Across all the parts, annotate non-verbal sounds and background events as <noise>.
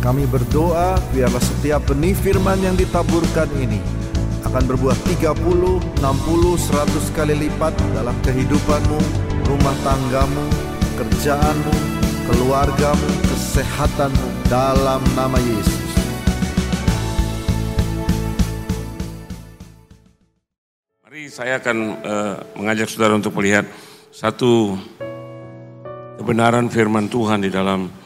Kami berdoa biarlah setiap benih firman yang ditaburkan ini akan berbuah 30, 60, 100 kali lipat dalam kehidupanmu, rumah tanggamu, kerjaanmu, keluargamu, kesehatanmu dalam nama Yesus. Mari saya akan eh, mengajak saudara untuk melihat satu kebenaran firman Tuhan di dalam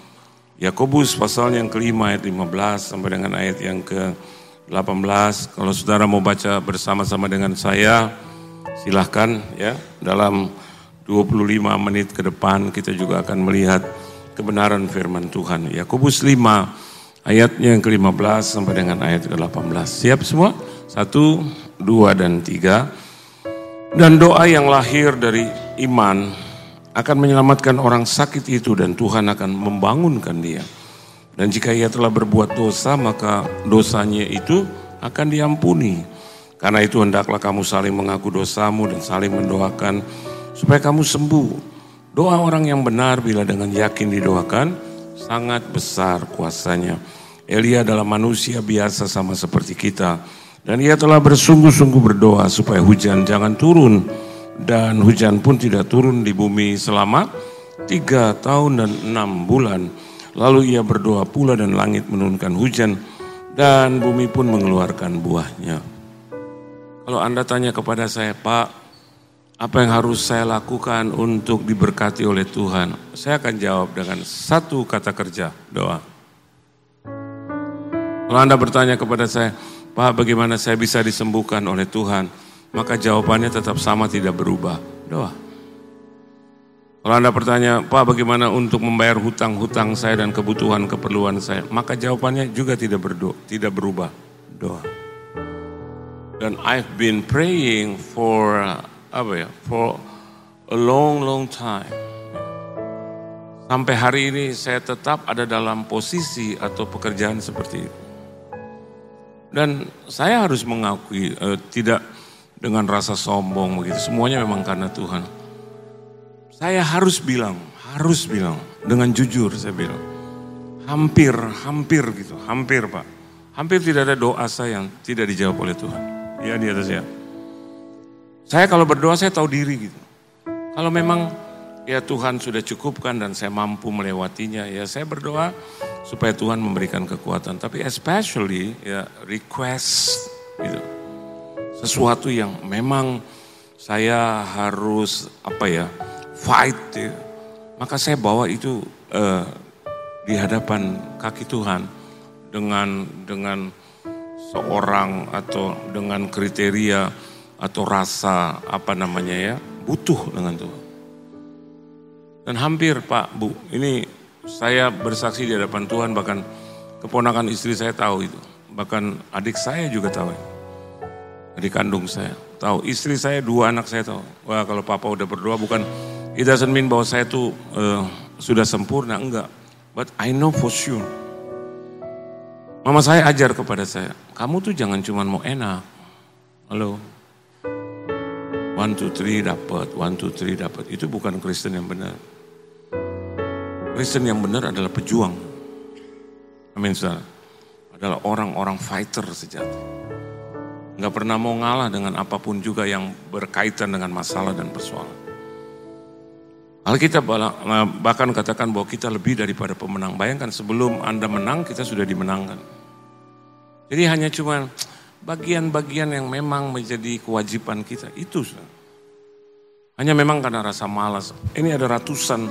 Yakobus pasal yang kelima ayat 15 sampai dengan ayat yang ke-18. Kalau saudara mau baca bersama-sama dengan saya, silahkan ya. Dalam 25 menit ke depan kita juga akan melihat kebenaran firman Tuhan. Yakobus 5 ayatnya yang ke-15 sampai dengan ayat ke-18. Siap semua? Satu, dua, dan tiga. Dan doa yang lahir dari iman akan menyelamatkan orang sakit itu dan Tuhan akan membangunkan dia. Dan jika ia telah berbuat dosa, maka dosanya itu akan diampuni. Karena itu hendaklah kamu saling mengaku dosamu dan saling mendoakan supaya kamu sembuh. Doa orang yang benar bila dengan yakin didoakan sangat besar kuasanya. Elia adalah manusia biasa sama seperti kita. Dan ia telah bersungguh-sungguh berdoa supaya hujan jangan turun dan hujan pun tidak turun di bumi selama tiga tahun dan enam bulan. Lalu ia berdoa pula dan langit menurunkan hujan dan bumi pun mengeluarkan buahnya. Kalau Anda tanya kepada saya, Pak, apa yang harus saya lakukan untuk diberkati oleh Tuhan? Saya akan jawab dengan satu kata kerja, doa. Kalau Anda bertanya kepada saya, Pak bagaimana saya bisa disembuhkan oleh Tuhan? Maka jawabannya tetap sama tidak berubah. Doa. Kalau Anda bertanya, Pak bagaimana untuk membayar hutang-hutang saya dan kebutuhan keperluan saya? Maka jawabannya juga tidak berdoa, tidak berubah. Doa. Dan I've been praying for apa ya? For a long long time. Sampai hari ini saya tetap ada dalam posisi atau pekerjaan seperti itu. Dan saya harus mengakui uh, tidak dengan rasa sombong begitu. Semuanya memang karena Tuhan. Saya harus bilang, harus bilang dengan jujur saya bilang. Hampir, hampir gitu, hampir Pak. Hampir tidak ada doa saya yang tidak dijawab oleh Tuhan. Ya di atas ya. Saya kalau berdoa saya tahu diri gitu. Kalau memang ya Tuhan sudah cukupkan dan saya mampu melewatinya, ya saya berdoa supaya Tuhan memberikan kekuatan. Tapi especially ya request gitu sesuatu yang memang saya harus apa ya fight ya. maka saya bawa itu uh, di hadapan kaki Tuhan dengan dengan seorang atau dengan kriteria atau rasa apa namanya ya butuh dengan Tuhan. Dan hampir Pak Bu ini saya bersaksi di hadapan Tuhan bahkan keponakan istri saya tahu itu. Bahkan adik saya juga tahu itu adik kandung saya. Tahu, istri saya, dua anak saya tahu. Wah kalau papa udah berdoa bukan, it doesn't mean bahwa saya tuh uh, sudah sempurna, enggak. But I know for sure. Mama saya ajar kepada saya, kamu tuh jangan cuma mau enak. Halo. One, two, three dapat, one, two, three dapat. Itu bukan Kristen yang benar. Kristen yang benar adalah pejuang. Amin, saudara. Adalah orang-orang fighter sejati. Nggak pernah mau ngalah dengan apa pun juga yang berkaitan dengan masalah dan persoalan. Alkitab bahkan katakan bahwa kita lebih daripada pemenang. Bayangkan sebelum Anda menang kita sudah dimenangkan. Jadi hanya cuma bagian-bagian yang memang menjadi kewajiban kita. Itu hanya memang karena rasa malas. Ini ada ratusan.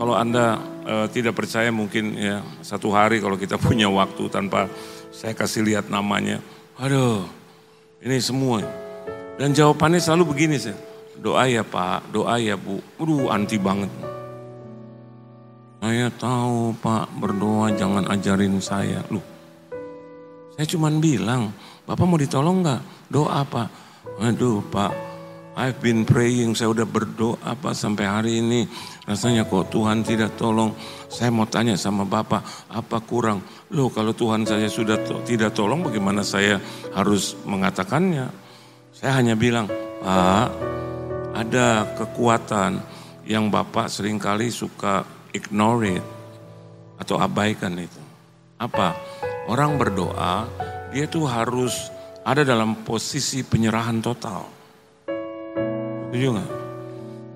Kalau Anda e, tidak percaya mungkin ya satu hari kalau kita <laughs> punya waktu tanpa saya kasih lihat namanya. Aduh, ini semua. Dan jawabannya selalu begini sih. Doa ya Pak, doa ya Bu. Aduh anti banget. Saya tahu Pak berdoa jangan ajarin saya. Loh, saya cuma bilang, Bapak mau ditolong nggak? Doa Pak. Aduh Pak, I've been praying, saya udah berdoa Pak sampai hari ini. Rasanya kok Tuhan tidak tolong. Saya mau tanya sama Bapak, apa kurang? Loh kalau Tuhan saya sudah to tidak tolong bagaimana saya harus mengatakannya? Saya hanya bilang, Pak, ada kekuatan yang Bapak sering kali suka ignore it atau abaikan itu. Apa? Orang berdoa, dia tuh harus ada dalam posisi penyerahan total. Setuju nggak?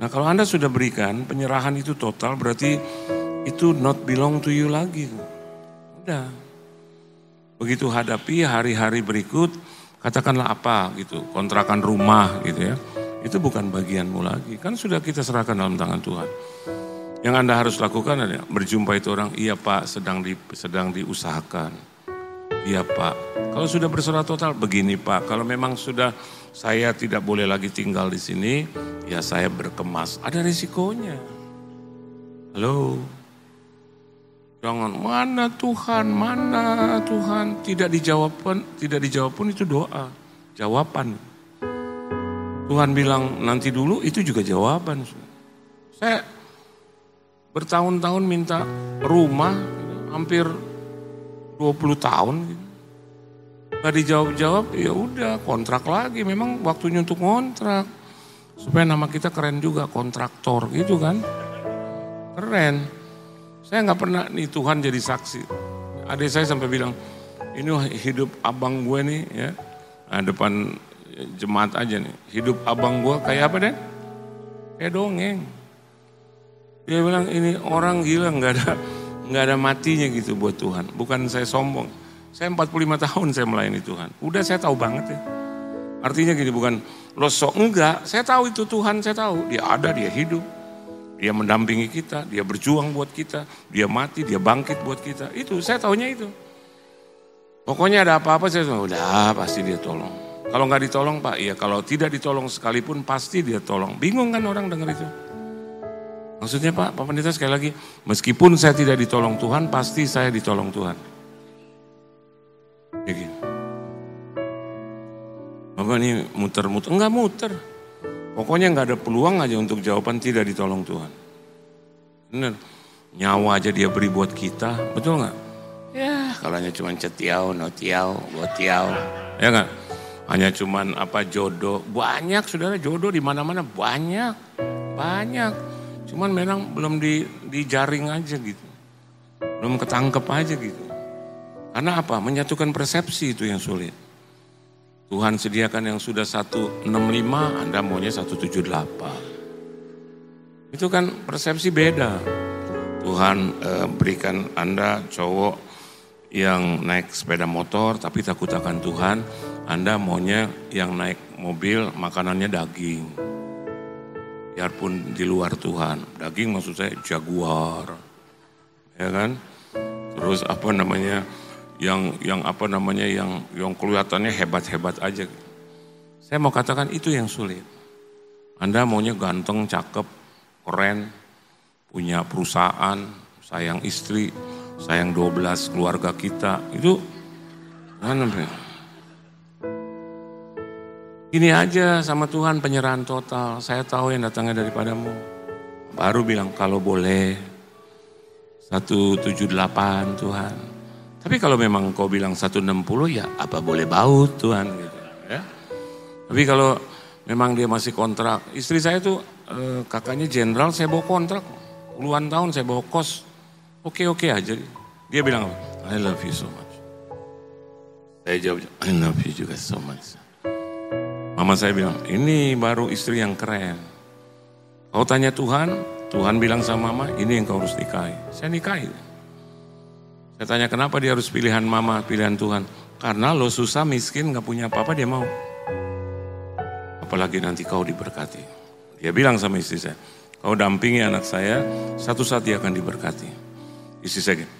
Nah kalau Anda sudah berikan penyerahan itu total berarti itu not belong to you lagi. Udah. Begitu hadapi hari-hari berikut, katakanlah apa gitu, kontrakan rumah gitu ya. Itu bukan bagianmu lagi. Kan sudah kita serahkan dalam tangan Tuhan. Yang Anda harus lakukan adalah berjumpa itu orang, iya Pak sedang di, sedang diusahakan. Iya Pak, kalau sudah berserah total begini Pak, kalau memang sudah saya tidak boleh lagi tinggal di sini, ya saya berkemas. Ada risikonya. Halo. Jangan mana Tuhan, mana Tuhan. Tidak dijawab pun, tidak dijawab pun itu doa. Jawaban. Tuhan bilang nanti dulu itu juga jawaban. Saya bertahun-tahun minta rumah hampir 20 tahun gitu. Gak dijawab-jawab ya udah kontrak lagi. Memang waktunya untuk kontrak supaya nama kita keren juga kontraktor gitu kan? Keren. Saya nggak pernah nih Tuhan jadi saksi. Adik saya sampai bilang ini hidup abang gue nih ya. Nah, depan jemaat aja nih. Hidup abang gue kayak apa deh kayak dongeng. Dia bilang ini orang gila nggak ada nggak ada matinya gitu buat Tuhan. Bukan saya sombong. Saya 45 tahun saya melayani Tuhan. Udah saya tahu banget ya. Artinya gini bukan lo sok enggak. Saya tahu itu Tuhan saya tahu. Dia ada, dia hidup. Dia mendampingi kita, dia berjuang buat kita, dia mati, dia bangkit buat kita. Itu saya tahunya itu. Pokoknya ada apa-apa saya udah pasti dia tolong. Kalau nggak ditolong Pak, iya kalau tidak ditolong sekalipun pasti dia tolong. Bingung kan orang dengar itu? Maksudnya Pak, Pak Pendeta sekali lagi, meskipun saya tidak ditolong Tuhan, pasti saya ditolong Tuhan. Ya gitu. Bapak ini muter-muter, enggak muter. Pokoknya enggak ada peluang aja untuk jawaban tidak ditolong Tuhan. Benar, nyawa aja dia beri buat kita, betul nggak? Ya, kalau hanya cuma cetiau, notiau, botiau, ya nggak? Hanya cuman apa jodoh, banyak saudara jodoh di mana-mana banyak, banyak. Cuman memang belum di, dijaring aja gitu. Belum ketangkep aja gitu. Karena apa? Menyatukan persepsi itu yang sulit. Tuhan sediakan yang sudah 165, Anda maunya 178. Itu kan persepsi beda. Tuhan eh, berikan Anda cowok yang naik sepeda motor tapi takut akan Tuhan. Anda maunya yang naik mobil makanannya daging biarpun di luar Tuhan. Daging maksud saya jaguar, ya kan? Terus apa namanya yang yang apa namanya yang yang kelihatannya hebat-hebat aja. Saya mau katakan itu yang sulit. Anda maunya ganteng, cakep, keren, punya perusahaan, sayang istri, sayang 12 keluarga kita. Itu kan ini aja sama Tuhan penyerahan total. Saya tahu yang datangnya daripadamu. Baru bilang kalau boleh 178 Tuhan. Tapi kalau memang kau bilang 160 ya apa boleh baut Tuhan gitu ya. Tapi kalau memang dia masih kontrak, istri saya tuh eh, kakaknya jenderal saya bawa kontrak puluhan tahun saya bawa kos. Oke-oke aja. Dia bilang I love you so much. Saya jawab, I love you juga so much. Mama saya bilang, ini baru istri yang keren. Kau tanya Tuhan, Tuhan bilang sama mama, ini yang kau harus nikahi. Saya nikahi. Saya tanya kenapa dia harus pilihan mama, pilihan Tuhan. Karena lo susah, miskin, gak punya apa-apa, dia mau. Apalagi nanti kau diberkati. Dia bilang sama istri saya, kau dampingi anak saya, satu saat dia akan diberkati. Istri saya gitu.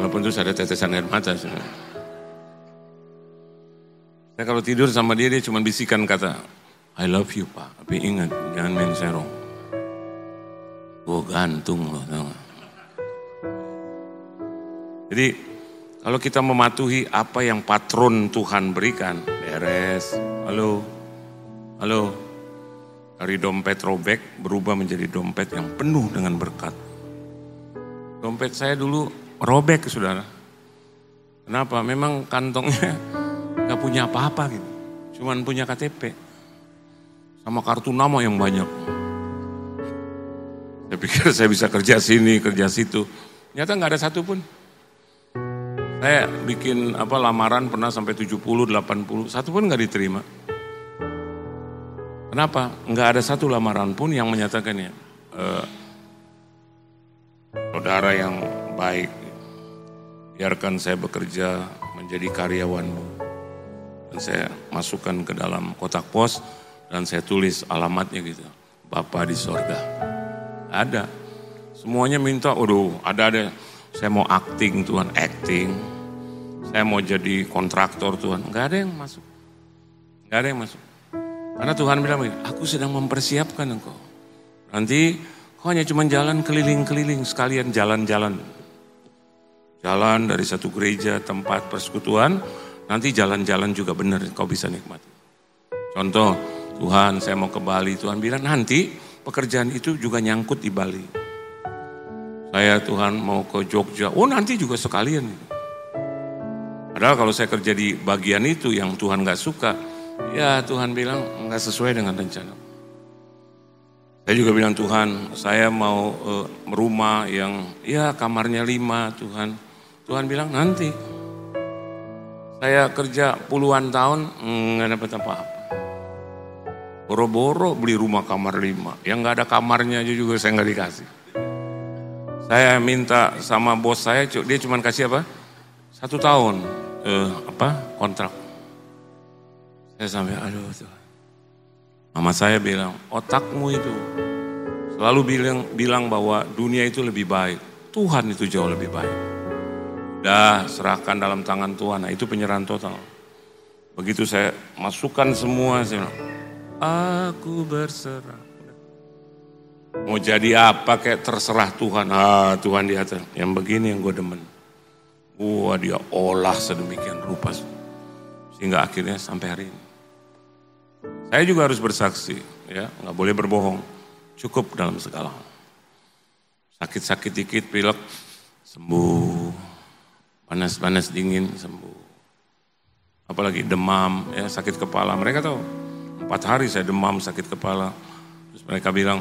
Walaupun terus ada tetesan air mata. Saya kalau tidur sama dia, dia cuma bisikan kata, I love you pak. Tapi ingat, jangan main serong. Gue gantung loh, tau gak? Jadi kalau kita mematuhi apa yang patron Tuhan berikan, beres. Halo, halo. Dari dompet robek berubah menjadi dompet yang penuh dengan berkat. Dompet saya dulu robek, saudara. Kenapa? Memang kantongnya <laughs> Gak punya apa-apa gitu. Cuman punya KTP. Sama kartu nama yang banyak. Saya pikir <laughs> saya bisa kerja sini, kerja situ. Ternyata nggak ada satupun. Saya bikin apa lamaran pernah sampai 70, 80, satu pun nggak diterima. Kenapa? Nggak ada satu lamaran pun yang menyatakan ya, eh, saudara yang baik, biarkan saya bekerja menjadi karyawanmu. Dan saya masukkan ke dalam kotak pos dan saya tulis alamatnya gitu. Bapak di sorga. Ada. Semuanya minta, aduh ada ada. Saya mau acting Tuhan, acting. Saya mau jadi kontraktor Tuhan. Enggak ada yang masuk. Enggak ada yang masuk. Karena Tuhan bilang begini, aku sedang mempersiapkan engkau. Nanti kau hanya cuma jalan keliling-keliling, sekalian jalan-jalan. Jalan dari satu gereja, tempat persekutuan, nanti jalan-jalan juga benar, kau bisa nikmati. Contoh, Tuhan saya mau ke Bali, Tuhan bilang nanti pekerjaan itu juga nyangkut di Bali. Saya Tuhan mau ke Jogja, oh nanti juga sekalian. Padahal kalau saya kerja di bagian itu yang Tuhan gak suka, Ya Tuhan bilang nggak sesuai dengan rencana. Saya juga bilang Tuhan, saya mau uh, rumah yang ya kamarnya lima Tuhan. Tuhan bilang nanti. Saya kerja puluhan tahun nggak dapat apa-apa. Boro-boro beli rumah kamar lima, yang nggak ada kamarnya aja juga saya nggak dikasih. Saya minta sama bos saya, dia cuma kasih apa? Satu tahun uh, apa kontrak saya sampai, aduh Tuhan. Mama saya bilang, otakmu itu selalu bilang bilang bahwa dunia itu lebih baik. Tuhan itu jauh lebih baik. Dah serahkan dalam tangan Tuhan. Nah itu penyerahan total. Begitu saya masukkan semua, saya bilang, aku berserah. Mau jadi apa kayak terserah Tuhan. Ah Tuhan di atas. Yang begini yang gue demen. Wah dia olah sedemikian rupa. Sehingga akhirnya sampai hari ini. Saya juga harus bersaksi, ya, nggak boleh berbohong. Cukup dalam segala hal. Sakit-sakit dikit, pilek, sembuh. Panas-panas dingin, sembuh. Apalagi demam, ya sakit kepala. Mereka tahu, empat hari saya demam, sakit kepala. Terus mereka bilang,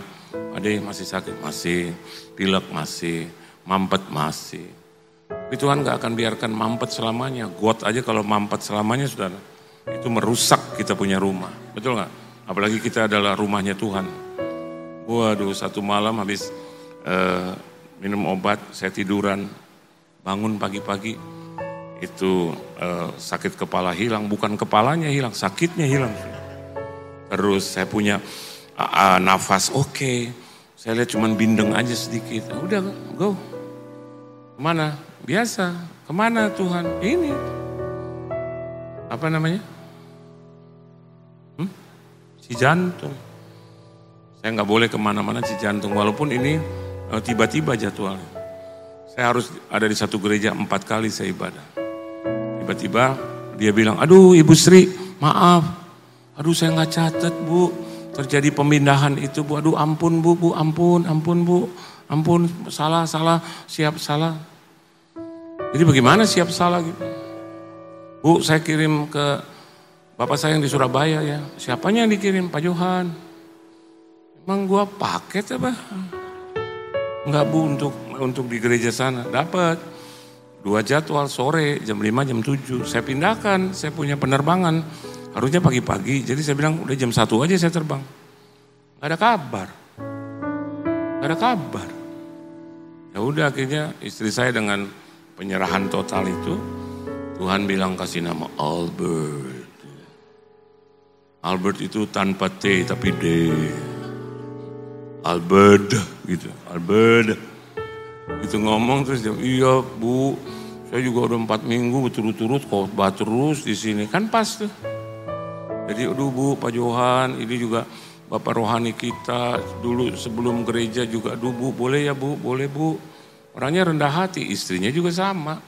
Ade masih sakit, masih. Pilek masih, mampet masih. Tapi Tuhan gak akan biarkan mampet selamanya. Got aja kalau mampet selamanya sudah itu merusak kita punya rumah. Betul nggak? Apalagi kita adalah rumahnya Tuhan. Waduh, satu malam habis uh, minum obat, saya tiduran, bangun pagi-pagi, itu uh, sakit kepala hilang, bukan kepalanya hilang, sakitnya hilang. Terus saya punya uh, uh, nafas oke, okay. saya lihat cuman bindeng aja sedikit. Udah, go. Ke mana? Biasa. Ke mana Tuhan? Ini. Apa namanya? si jantung. Saya nggak boleh ke mana-mana si jantung, walaupun ini eh, tiba-tiba jadwalnya. Saya harus ada di satu gereja empat kali saya ibadah. Tiba-tiba dia bilang, aduh Ibu Sri, maaf. Aduh saya nggak catat Bu, terjadi pemindahan itu Bu. Aduh ampun Bu, Bu ampun, ampun Bu. Ampun, salah, salah, siap salah. Jadi bagaimana siap salah gitu? Bu, saya kirim ke Bapak saya yang di Surabaya ya, siapanya yang dikirim? Pak Johan. Emang gua paket apa? Enggak bu untuk untuk di gereja sana. Dapat. Dua jadwal sore jam 5 jam 7. Saya pindahkan, saya punya penerbangan. Harusnya pagi-pagi. Jadi saya bilang udah jam 1 aja saya terbang. Gak ada kabar. Gak ada kabar. Ya udah akhirnya istri saya dengan penyerahan total itu Tuhan bilang kasih nama Albert. Albert itu tanpa T tapi D. Albert gitu, Albert. Itu ngomong terus dia, iya bu, saya juga udah empat minggu berturut-turut khotbah terus di sini. Kan pas tuh. Jadi aduh bu, Pak Johan, ini juga Bapak rohani kita dulu sebelum gereja juga, aduh bu, boleh ya bu, boleh bu. Orangnya rendah hati, istrinya juga sama.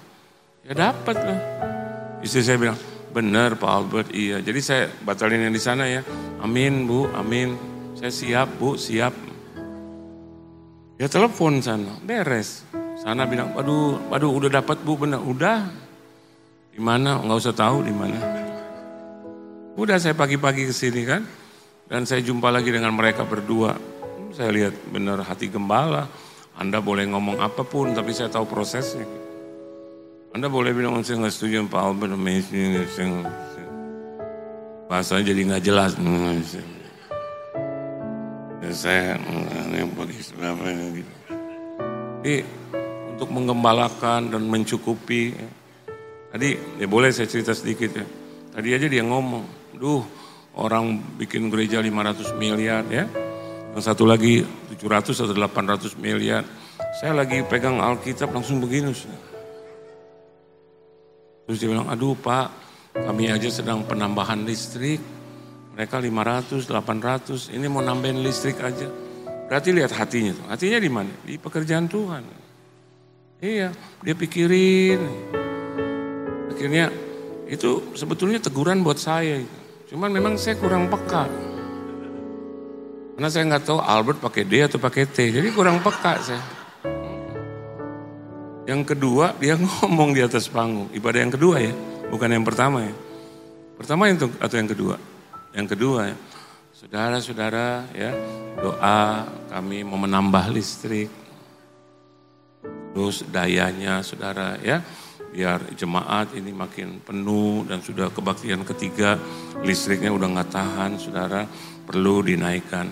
Ya dapat lah. Istri saya bilang, Benar Pak Albert, iya. Jadi saya batalin yang di sana ya. Amin Bu, amin. Saya siap Bu, siap. Ya telepon sana, beres. Sana bilang, aduh, aduh udah dapat Bu, benar. Udah. Di mana? Nggak usah tahu di mana. Udah saya pagi-pagi ke sini kan. Dan saya jumpa lagi dengan mereka berdua. Saya lihat benar hati gembala. Anda boleh ngomong apa pun, tapi saya tahu prosesnya. Anda boleh bilang saya nggak setuju Pak Albert amazing, bahasanya jadi nggak jelas. Ya, saya yang bagi gitu. Jadi untuk mengembalakan dan mencukupi. Tadi ya boleh saya cerita sedikit ya. Tadi aja dia ngomong, duh orang bikin gereja 500 miliar ya. Yang satu lagi 700 atau 800 miliar. Saya lagi pegang Alkitab langsung begini. Terus dia bilang, aduh pak, kami aja sedang penambahan listrik. Mereka 500, 800, ini mau nambahin listrik aja. Berarti lihat hatinya. Hatinya di mana? Di pekerjaan Tuhan. Iya, dia pikirin. Akhirnya itu sebetulnya teguran buat saya. Cuman memang saya kurang peka. Karena saya nggak tahu Albert pakai D atau pakai T, jadi kurang peka saya. Yang kedua dia <laughs> ngomong di atas panggung, ibadah yang kedua ya, bukan yang pertama ya. Pertama itu atau yang kedua? Yang kedua ya, saudara-saudara ya doa kami mau menambah listrik, terus dayanya saudara ya biar jemaat ini makin penuh dan sudah kebaktian ketiga listriknya udah nggak tahan saudara perlu dinaikkan.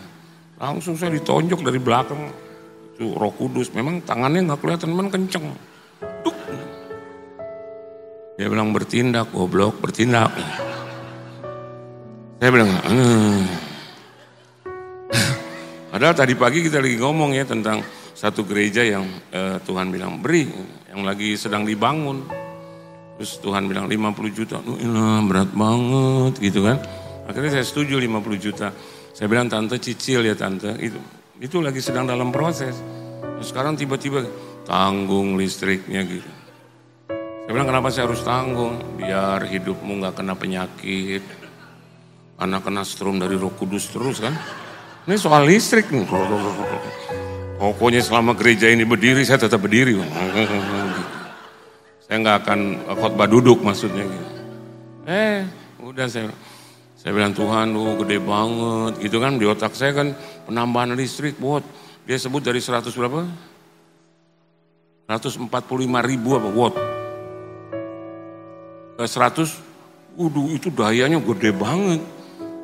Langsung saya ditonjok dari belakang. Itu roh kudus memang tangannya nggak kelihatan memang kenceng. Duk. dia bilang bertindak goblok bertindak. Saya bilang hmm. <laughs> padahal tadi pagi kita lagi ngomong ya tentang satu gereja yang eh, Tuhan bilang beri, yang lagi sedang dibangun. Terus Tuhan bilang 50 juta, oh, berat banget gitu kan. Akhirnya saya setuju 50 juta. Saya bilang tante cicil ya tante, itu itu lagi sedang dalam proses. Terus sekarang tiba-tiba tanggung listriknya gitu. Saya bilang kenapa saya harus tanggung? Biar hidupmu nggak kena penyakit. Karena kena strom dari roh kudus terus kan. Ini soal listrik nih. Pokoknya selama gereja ini berdiri, saya tetap berdiri. Saya nggak akan khotbah duduk maksudnya. Eh, udah saya saya bilang Tuhan, lu gede banget, gitu kan di otak saya kan penambahan listrik buat dia sebut dari 100 berapa? 145 ribu apa watt? 100, udah itu dayanya gede banget.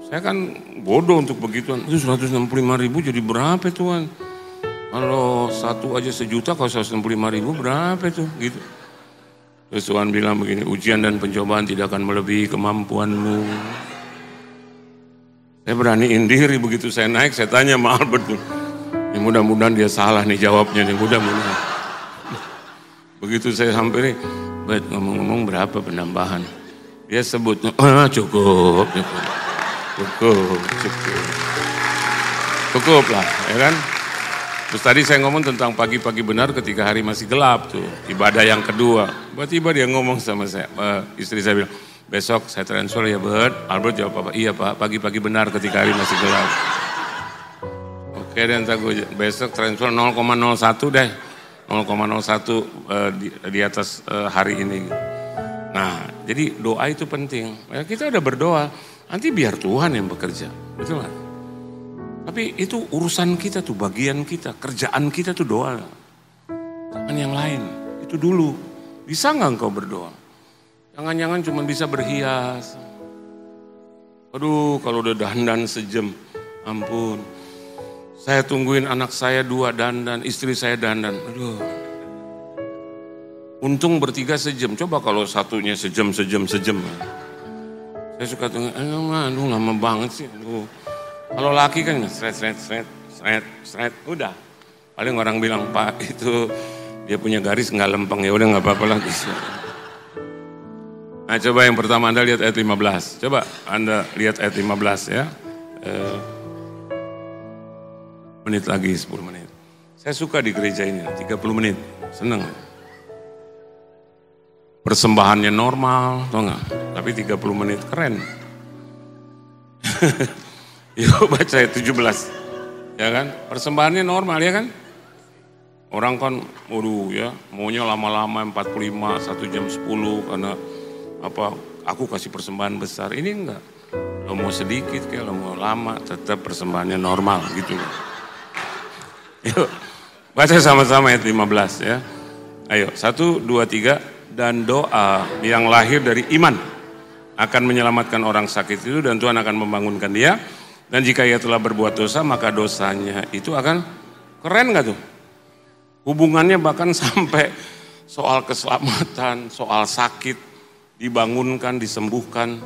Saya kan bodoh untuk begituan. Itu 165 ribu jadi berapa Tuhan? Kalau satu aja sejuta, kalau 165 ribu berapa itu? Gitu. Terus Tuhan bilang begini, ujian dan pencobaan tidak akan melebihi kemampuanmu. Saya beraniin diri begitu saya naik, saya tanya sama Albert. Ya mudah-mudahan dia salah nih jawabnya, nih mudah-mudahan. Begitu saya hampiri, Bet ngomong-ngomong berapa penambahan? Dia sebut, ah, cukup, cukup, cukup, cukup. Cukup lah, ya kan? Terus tadi saya ngomong tentang pagi-pagi benar ketika hari masih gelap tuh, ibadah yang kedua. Tiba-tiba dia ngomong sama saya, uh, istri saya bilang, besok saya transfer ya Bert. Albert jawab apa? Iya Pak, pagi-pagi benar ketika hari masih gelap. Oke dan gue besok transfer 0,01 deh. 0,01 uh, di, di atas uh, hari ini. Nah, jadi doa itu penting. Ya, kita udah berdoa, nanti biar Tuhan yang bekerja. Betul kan? Tapi itu urusan kita tuh, bagian kita, kerjaan kita tuh doa. Jangan yang lain, itu dulu. Bisa nggak engkau berdoa? Jangan-jangan cuma bisa berhias. Aduh, kalau udah dandan sejam, ampun. Saya tungguin anak saya dua dandan, istri saya dandan. Aduh. Untung bertiga sejam. Coba kalau satunya sejam, sejam, sejam. Saya suka tunggu, aduh lama banget sih. Aduh. Kalau laki kan seret, seret, seret, seret, seret, udah. Paling orang bilang, Pak itu dia punya garis nggak lempeng, ya udah nggak apa-apa lagi. Nah coba yang pertama Anda lihat ayat 15. Coba Anda lihat ayat 15 ya. Eh, menit lagi 10 menit. Saya suka di gereja ini 30 menit. Seneng. Persembahannya normal, tau nggak? Tapi 30 menit keren. <laughs> <laughs> Yuk baca ayat 17. Ya kan? Persembahannya normal ya kan? Orang kan, waduh ya, maunya lama-lama 45, satu jam 10 karena apa aku kasih persembahan besar. Ini enggak. Lo mau sedikit kayak lo mau lama, tetap persembahannya normal gitu. Yuk, baca sama-sama ayat 15 ya. Ayo, satu, dua, tiga, dan doa yang lahir dari iman akan menyelamatkan orang sakit itu dan Tuhan akan membangunkan dia. Dan jika ia telah berbuat dosa, maka dosanya itu akan keren gak tuh? Hubungannya bahkan <laughs> sampai soal keselamatan, soal sakit, dibangunkan, disembuhkan,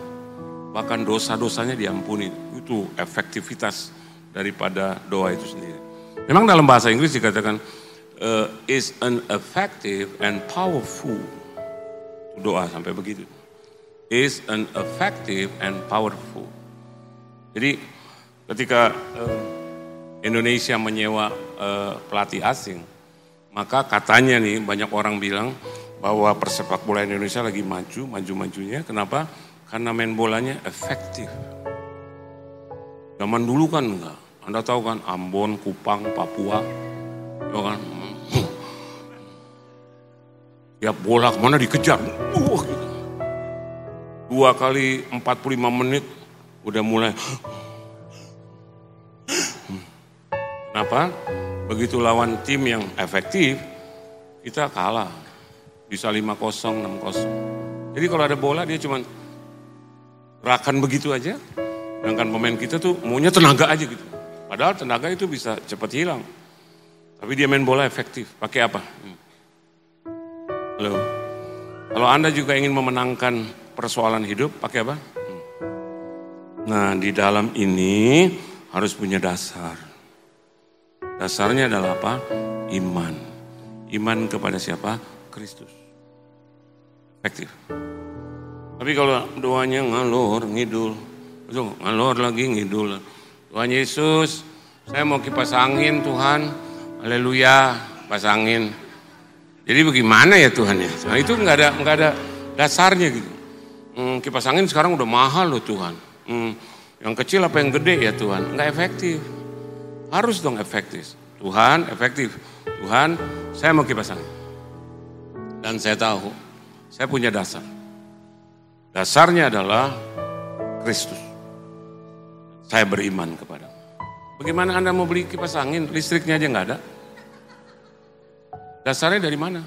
bahkan dosa-dosanya diampuni. Itu efektivitas daripada doa itu sendiri. Memang dalam bahasa Inggris dikatakan uh, is an effective and powerful doa sampai begitu is an effective and powerful. Jadi ketika uh, Indonesia menyewa uh, pelatih asing, maka katanya nih banyak orang bilang bahwa persepak bola Indonesia lagi maju, maju-majunya. Kenapa? Karena main bolanya efektif. Zaman dulu kan enggak. Anda tahu kan Ambon, Kupang, Papua, ya kan. Tiap bola ke mana dikejar. Uh, gitu. Dua kali 45 menit udah mulai. Kenapa? Begitu lawan tim yang efektif, kita kalah. Bisa 5-0, 6-0. Jadi kalau ada bola dia cuma gerakan begitu aja. Sedangkan pemain kita tuh maunya tenaga aja gitu. Padahal tenaga itu bisa cepat hilang. Tapi dia main bola efektif. Pakai apa? Hmm. Halo. Kalau Anda juga ingin memenangkan persoalan hidup, pakai apa? Hmm. Nah, di dalam ini harus punya dasar. Dasarnya adalah apa? Iman. Iman kepada siapa? Kristus. Efektif. Tapi kalau doanya ngalor, ngidul. Itu ngalor lagi, ngidul. Tuhan Yesus, saya mau kipas angin Tuhan. Haleluya, kipas angin. Jadi bagaimana ya Tuhan ya? Nah itu nggak ada nggak ada dasarnya gitu. Hmm, kipas angin sekarang udah mahal loh Tuhan. Hmm, yang kecil apa yang gede ya Tuhan? Nggak efektif. Harus dong efektif. Tuhan efektif. Tuhan, saya mau kipas angin. Dan saya tahu, saya punya dasar. Dasarnya adalah Kristus. Saya beriman kepada. Bagaimana Anda mau beli kipas angin? Listriknya aja nggak ada. Dasarnya dari mana?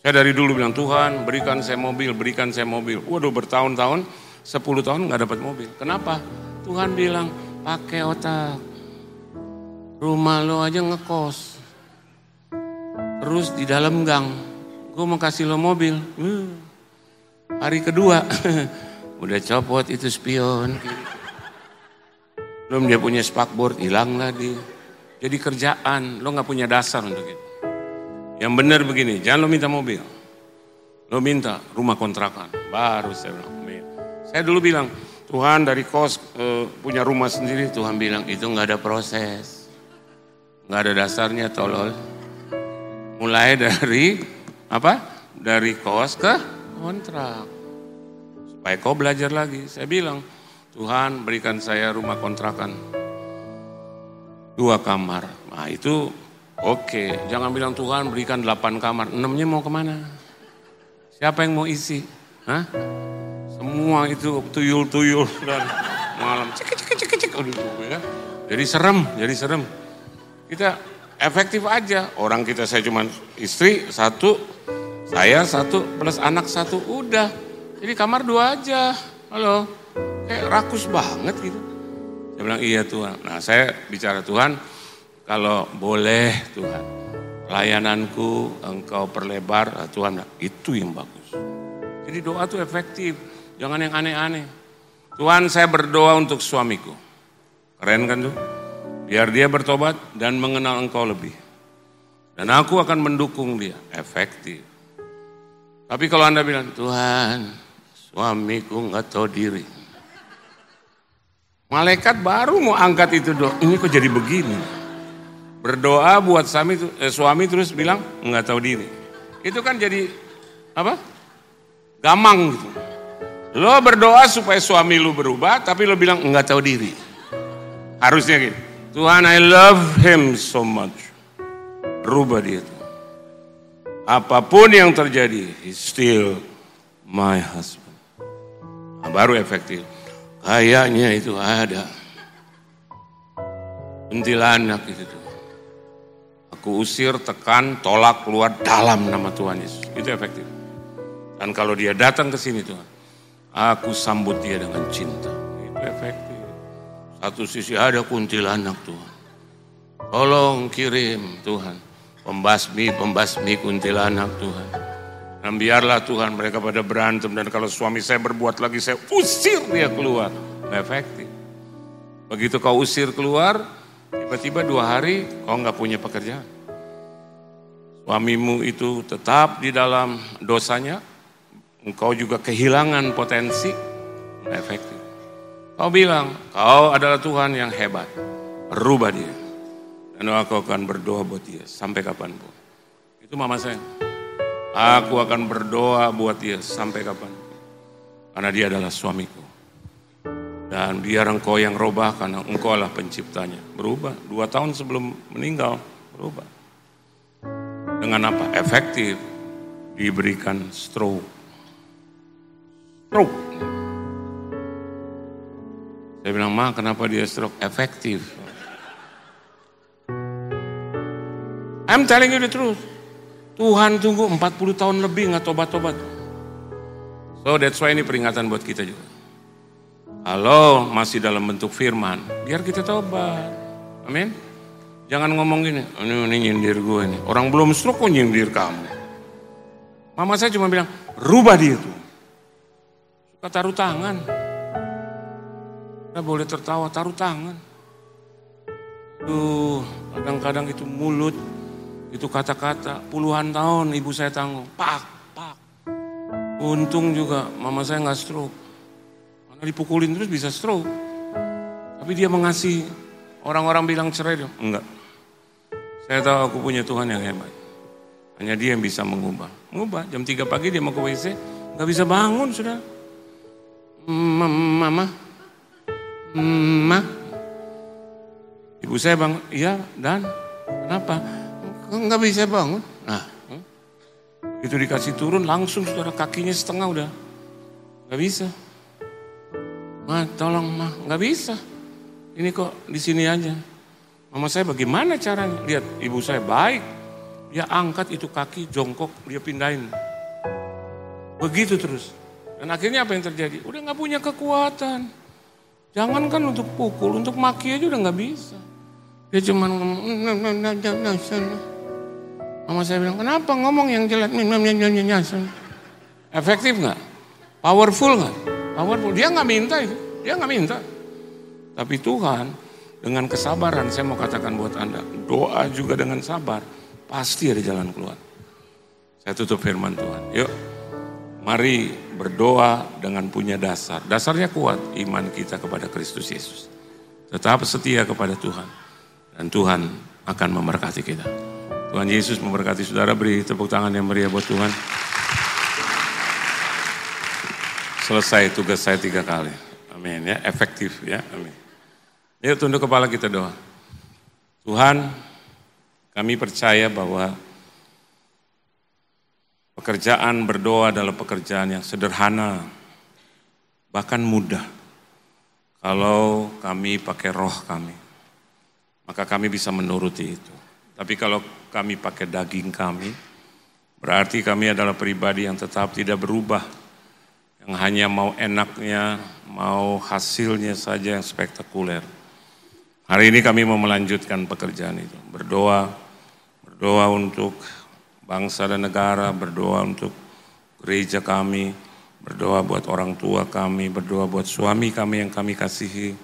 Saya dari dulu bilang, Tuhan berikan saya mobil, berikan saya mobil. Waduh bertahun-tahun, 10 tahun nggak dapat mobil. Kenapa? Tuhan bilang, pakai otak. Rumah lo aja ngekos. Terus di dalam gang, gue mau kasih lo mobil. Hmm. Hari kedua, <laughs> udah copot itu spion. Belum dia punya spakboard, hilang lagi. Jadi kerjaan, lo nggak punya dasar untuk itu. Yang benar begini, jangan lo minta mobil. Lo minta rumah kontrakan. Baru saya bilang, saya dulu bilang, Tuhan dari kos e, punya rumah sendiri, Tuhan bilang itu nggak ada proses nggak ada dasarnya tolol. Mulai dari apa? Dari kos ke kontrak. Supaya kau belajar lagi. Saya bilang, Tuhan berikan saya rumah kontrakan. Dua kamar. Nah itu oke. Okay. Jangan bilang Tuhan berikan delapan kamar. Enamnya mau ke mana? Siapa yang mau isi? Hah? Semua itu tuyul-tuyul dan malam cek cek cek cek. Ya. Jadi serem, jadi serem. Kita efektif aja. Orang kita saya cuma istri satu, saya satu plus anak satu, udah. Jadi kamar dua aja. Halo, kayak rakus banget gitu. Saya bilang iya Tuhan. Nah saya bicara Tuhan, kalau boleh Tuhan, layananku engkau perlebar, nah, Tuhan itu yang bagus. Jadi doa itu efektif, jangan yang aneh-aneh. Tuhan saya berdoa untuk suamiku. Keren kan tuh? Biar dia bertobat dan mengenal engkau lebih. Dan aku akan mendukung dia. Efektif. Tapi kalau Anda bilang, Tuhan, suamiku nggak tahu diri. Malaikat baru mau angkat itu doa. Ini kok jadi begini? Berdoa buat suami, eh, suami terus bilang nggak tahu diri. Itu kan jadi apa? Gamang gitu. Lo berdoa supaya suami lu berubah, tapi lo bilang nggak tahu diri. Harusnya gitu. Tuhan, I love him so much. Rubah dia. Apa pun yang terjadi, he's still my husband. Nah, baru efektif. Kayaknya itu ada. Kuntilanak itu tuh. Aku usir, tekan, tolak, keluar dalam nama Tuhan Yesus. Itu efektif. Dan kalau dia datang ke sini Tuhan, aku sambut dia dengan cinta. Itu efektif. Satu sisi ada kuntilanak Tuhan. Tolong kirim Tuhan, pembasmi-pembasmi kuntilanak Tuhan. Dan biarlah Tuhan mereka pada berantem dan kalau suami saya berbuat lagi saya usir dia keluar. Efektif. Begitu kau usir keluar, tiba-tiba dua hari kau nggak punya pekerjaan. Suamimu itu tetap di dalam dosanya, engkau juga kehilangan potensi, efektif. Kau bilang, kau adalah Tuhan yang hebat, rubah dia. Dan aku akan berdoa buat dia sampai kapan pun. Itu mama saya. Aku akan berdoa buat dia sampai kapan. Karena dia adalah suamiku. Dan biar engkau yang robah karena engkau adalah penciptanya. Berubah. Dua tahun sebelum meninggal, berubah. Dengan apa? Efektif. Diberikan stroke. Stroke. Saya bilang, ma kenapa dia stroke? Efektif. I'm telling you the truth. Tuhan tunggu 40 tahun lebih nggak tobat-tobat. So that's why ini peringatan buat kita juga. Kalau masih dalam bentuk firman, biar kita tobat. Amin. Jangan ngomong gini, ini, ini nyindir gue ini. Orang belum stroke kok nyindir kamu. Mama saya cuma bilang, rubah dia tuh. Suka taruh tangan. Kita boleh tertawa, taruh tangan. Tuh, kadang-kadang itu mulut, itu kata-kata. Puluhan tahun ibu saya tanggung. Pak, pak. Untung juga mama saya nggak stroke. Karena dipukulin terus bisa stroke. Tapi dia mengasihi. Orang-orang bilang cerai dia. Enggak. Saya tahu aku punya Tuhan yang hebat. Hanya dia yang bisa mengubah. Mengubah. Jam 3 pagi dia mau ke WC. Enggak bisa bangun sudah. Mama. Mama. Ibu saya bangun. Iya dan. Kenapa? Enggak bisa bangun. Nah. Itu dikasih turun langsung saudara kakinya setengah udah. Enggak bisa. Ma, tolong ma, nggak bisa. Ini kok di sini aja. Mama saya bagaimana caranya? Lihat ibu saya baik. Dia angkat itu kaki jongkok, dia pindahin. Begitu terus. Dan akhirnya apa yang terjadi? Udah nggak punya kekuatan. Jangankan untuk pukul, untuk maki aja udah nggak bisa. Dia cuma ngomong, Mama saya bilang, kenapa ngomong yang jelek? Efektif nggak? Powerful nggak? Powerful. Dia nggak minta itu. Dia nggak minta. Tapi Tuhan dengan kesabaran saya mau katakan buat Anda. Doa juga dengan sabar. Pasti ada jalan keluar. Saya tutup firman Tuhan. Yuk. Mari berdoa dengan punya dasar. Dasarnya kuat iman kita kepada Kristus Yesus. Tetap setia kepada Tuhan. Dan Tuhan akan memberkati kita. Tuhan Yesus memberkati saudara. Beri tepuk tangan yang meriah buat Tuhan. Selesai tugas saya tiga kali. Amin ya, efektif ya. Amin. Yuk tunduk kepala kita doa. Tuhan, kami percaya bahwa pekerjaan berdoa adalah pekerjaan yang sederhana, bahkan mudah. Kalau kami pakai roh kami, maka kami bisa menuruti itu. Tapi kalau kami pakai daging kami, berarti kami adalah pribadi yang tetap tidak berubah yang hanya mau enaknya, mau hasilnya saja yang spektakuler. Hari ini kami mau melanjutkan pekerjaan itu, berdoa, berdoa untuk bangsa dan negara, berdoa untuk gereja kami, berdoa buat orang tua kami, berdoa buat suami kami yang kami kasihi,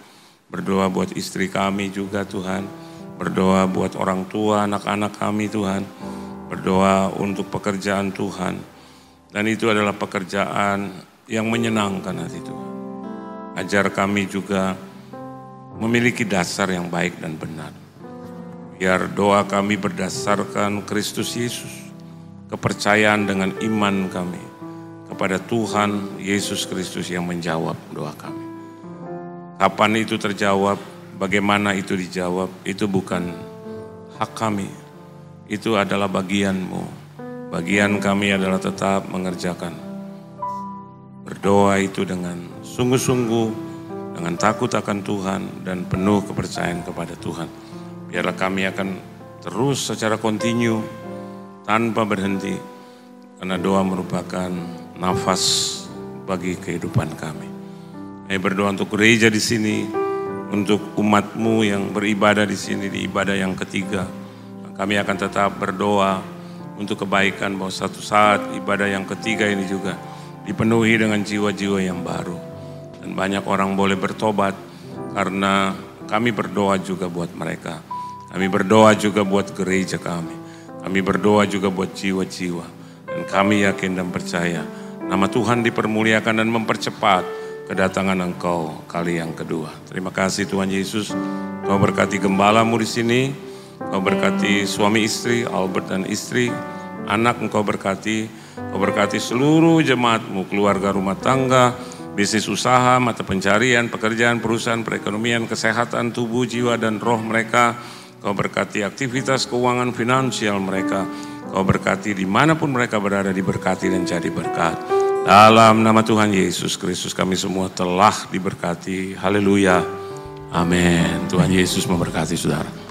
berdoa buat istri kami juga Tuhan, berdoa buat orang tua, anak-anak kami Tuhan, berdoa untuk pekerjaan Tuhan. Dan itu adalah pekerjaan yang menyenangkan hati Tuhan. Ajar kami juga memiliki dasar yang baik dan benar. Biar doa kami berdasarkan Kristus Yesus, kepercayaan dengan iman kami kepada Tuhan Yesus Kristus yang menjawab doa kami. Kapan itu terjawab, bagaimana itu dijawab, itu bukan hak kami. Itu adalah bagianmu. Bagian kami adalah tetap mengerjakan Berdoa itu dengan sungguh-sungguh, dengan takut akan Tuhan dan penuh kepercayaan kepada Tuhan. Biarlah kami akan terus secara kontinu tanpa berhenti. Karena doa merupakan nafas bagi kehidupan kami. Kami berdoa untuk gereja di sini, untuk umatmu yang beribadah di sini di ibadah yang ketiga. Kami akan tetap berdoa untuk kebaikan bahwa satu saat ibadah yang ketiga ini juga dipenuhi dengan jiwa-jiwa yang baru. Dan banyak orang boleh bertobat karena kami berdoa juga buat mereka. Kami berdoa juga buat gereja kami. Kami berdoa juga buat jiwa-jiwa. Dan kami yakin dan percaya nama Tuhan dipermuliakan dan mempercepat kedatangan engkau kali yang kedua. Terima kasih Tuhan Yesus. Kau berkati gembalamu di sini. Kau berkati suami istri, Albert dan istri. Anak engkau berkati. Kau berkati seluruh jemaatmu, keluarga rumah tangga, bisnis usaha, mata pencarian, pekerjaan, perusahaan, perekonomian, kesehatan, tubuh, jiwa, dan roh mereka. Kau berkati aktivitas keuangan finansial mereka. Kau berkati di mana pun mereka berada diberkati dan jadi berkat. Dalam nama Tuhan Yesus Kristus kami semua telah diberkati. Haleluya. Amin. Tuhan Yesus memberkati saudara.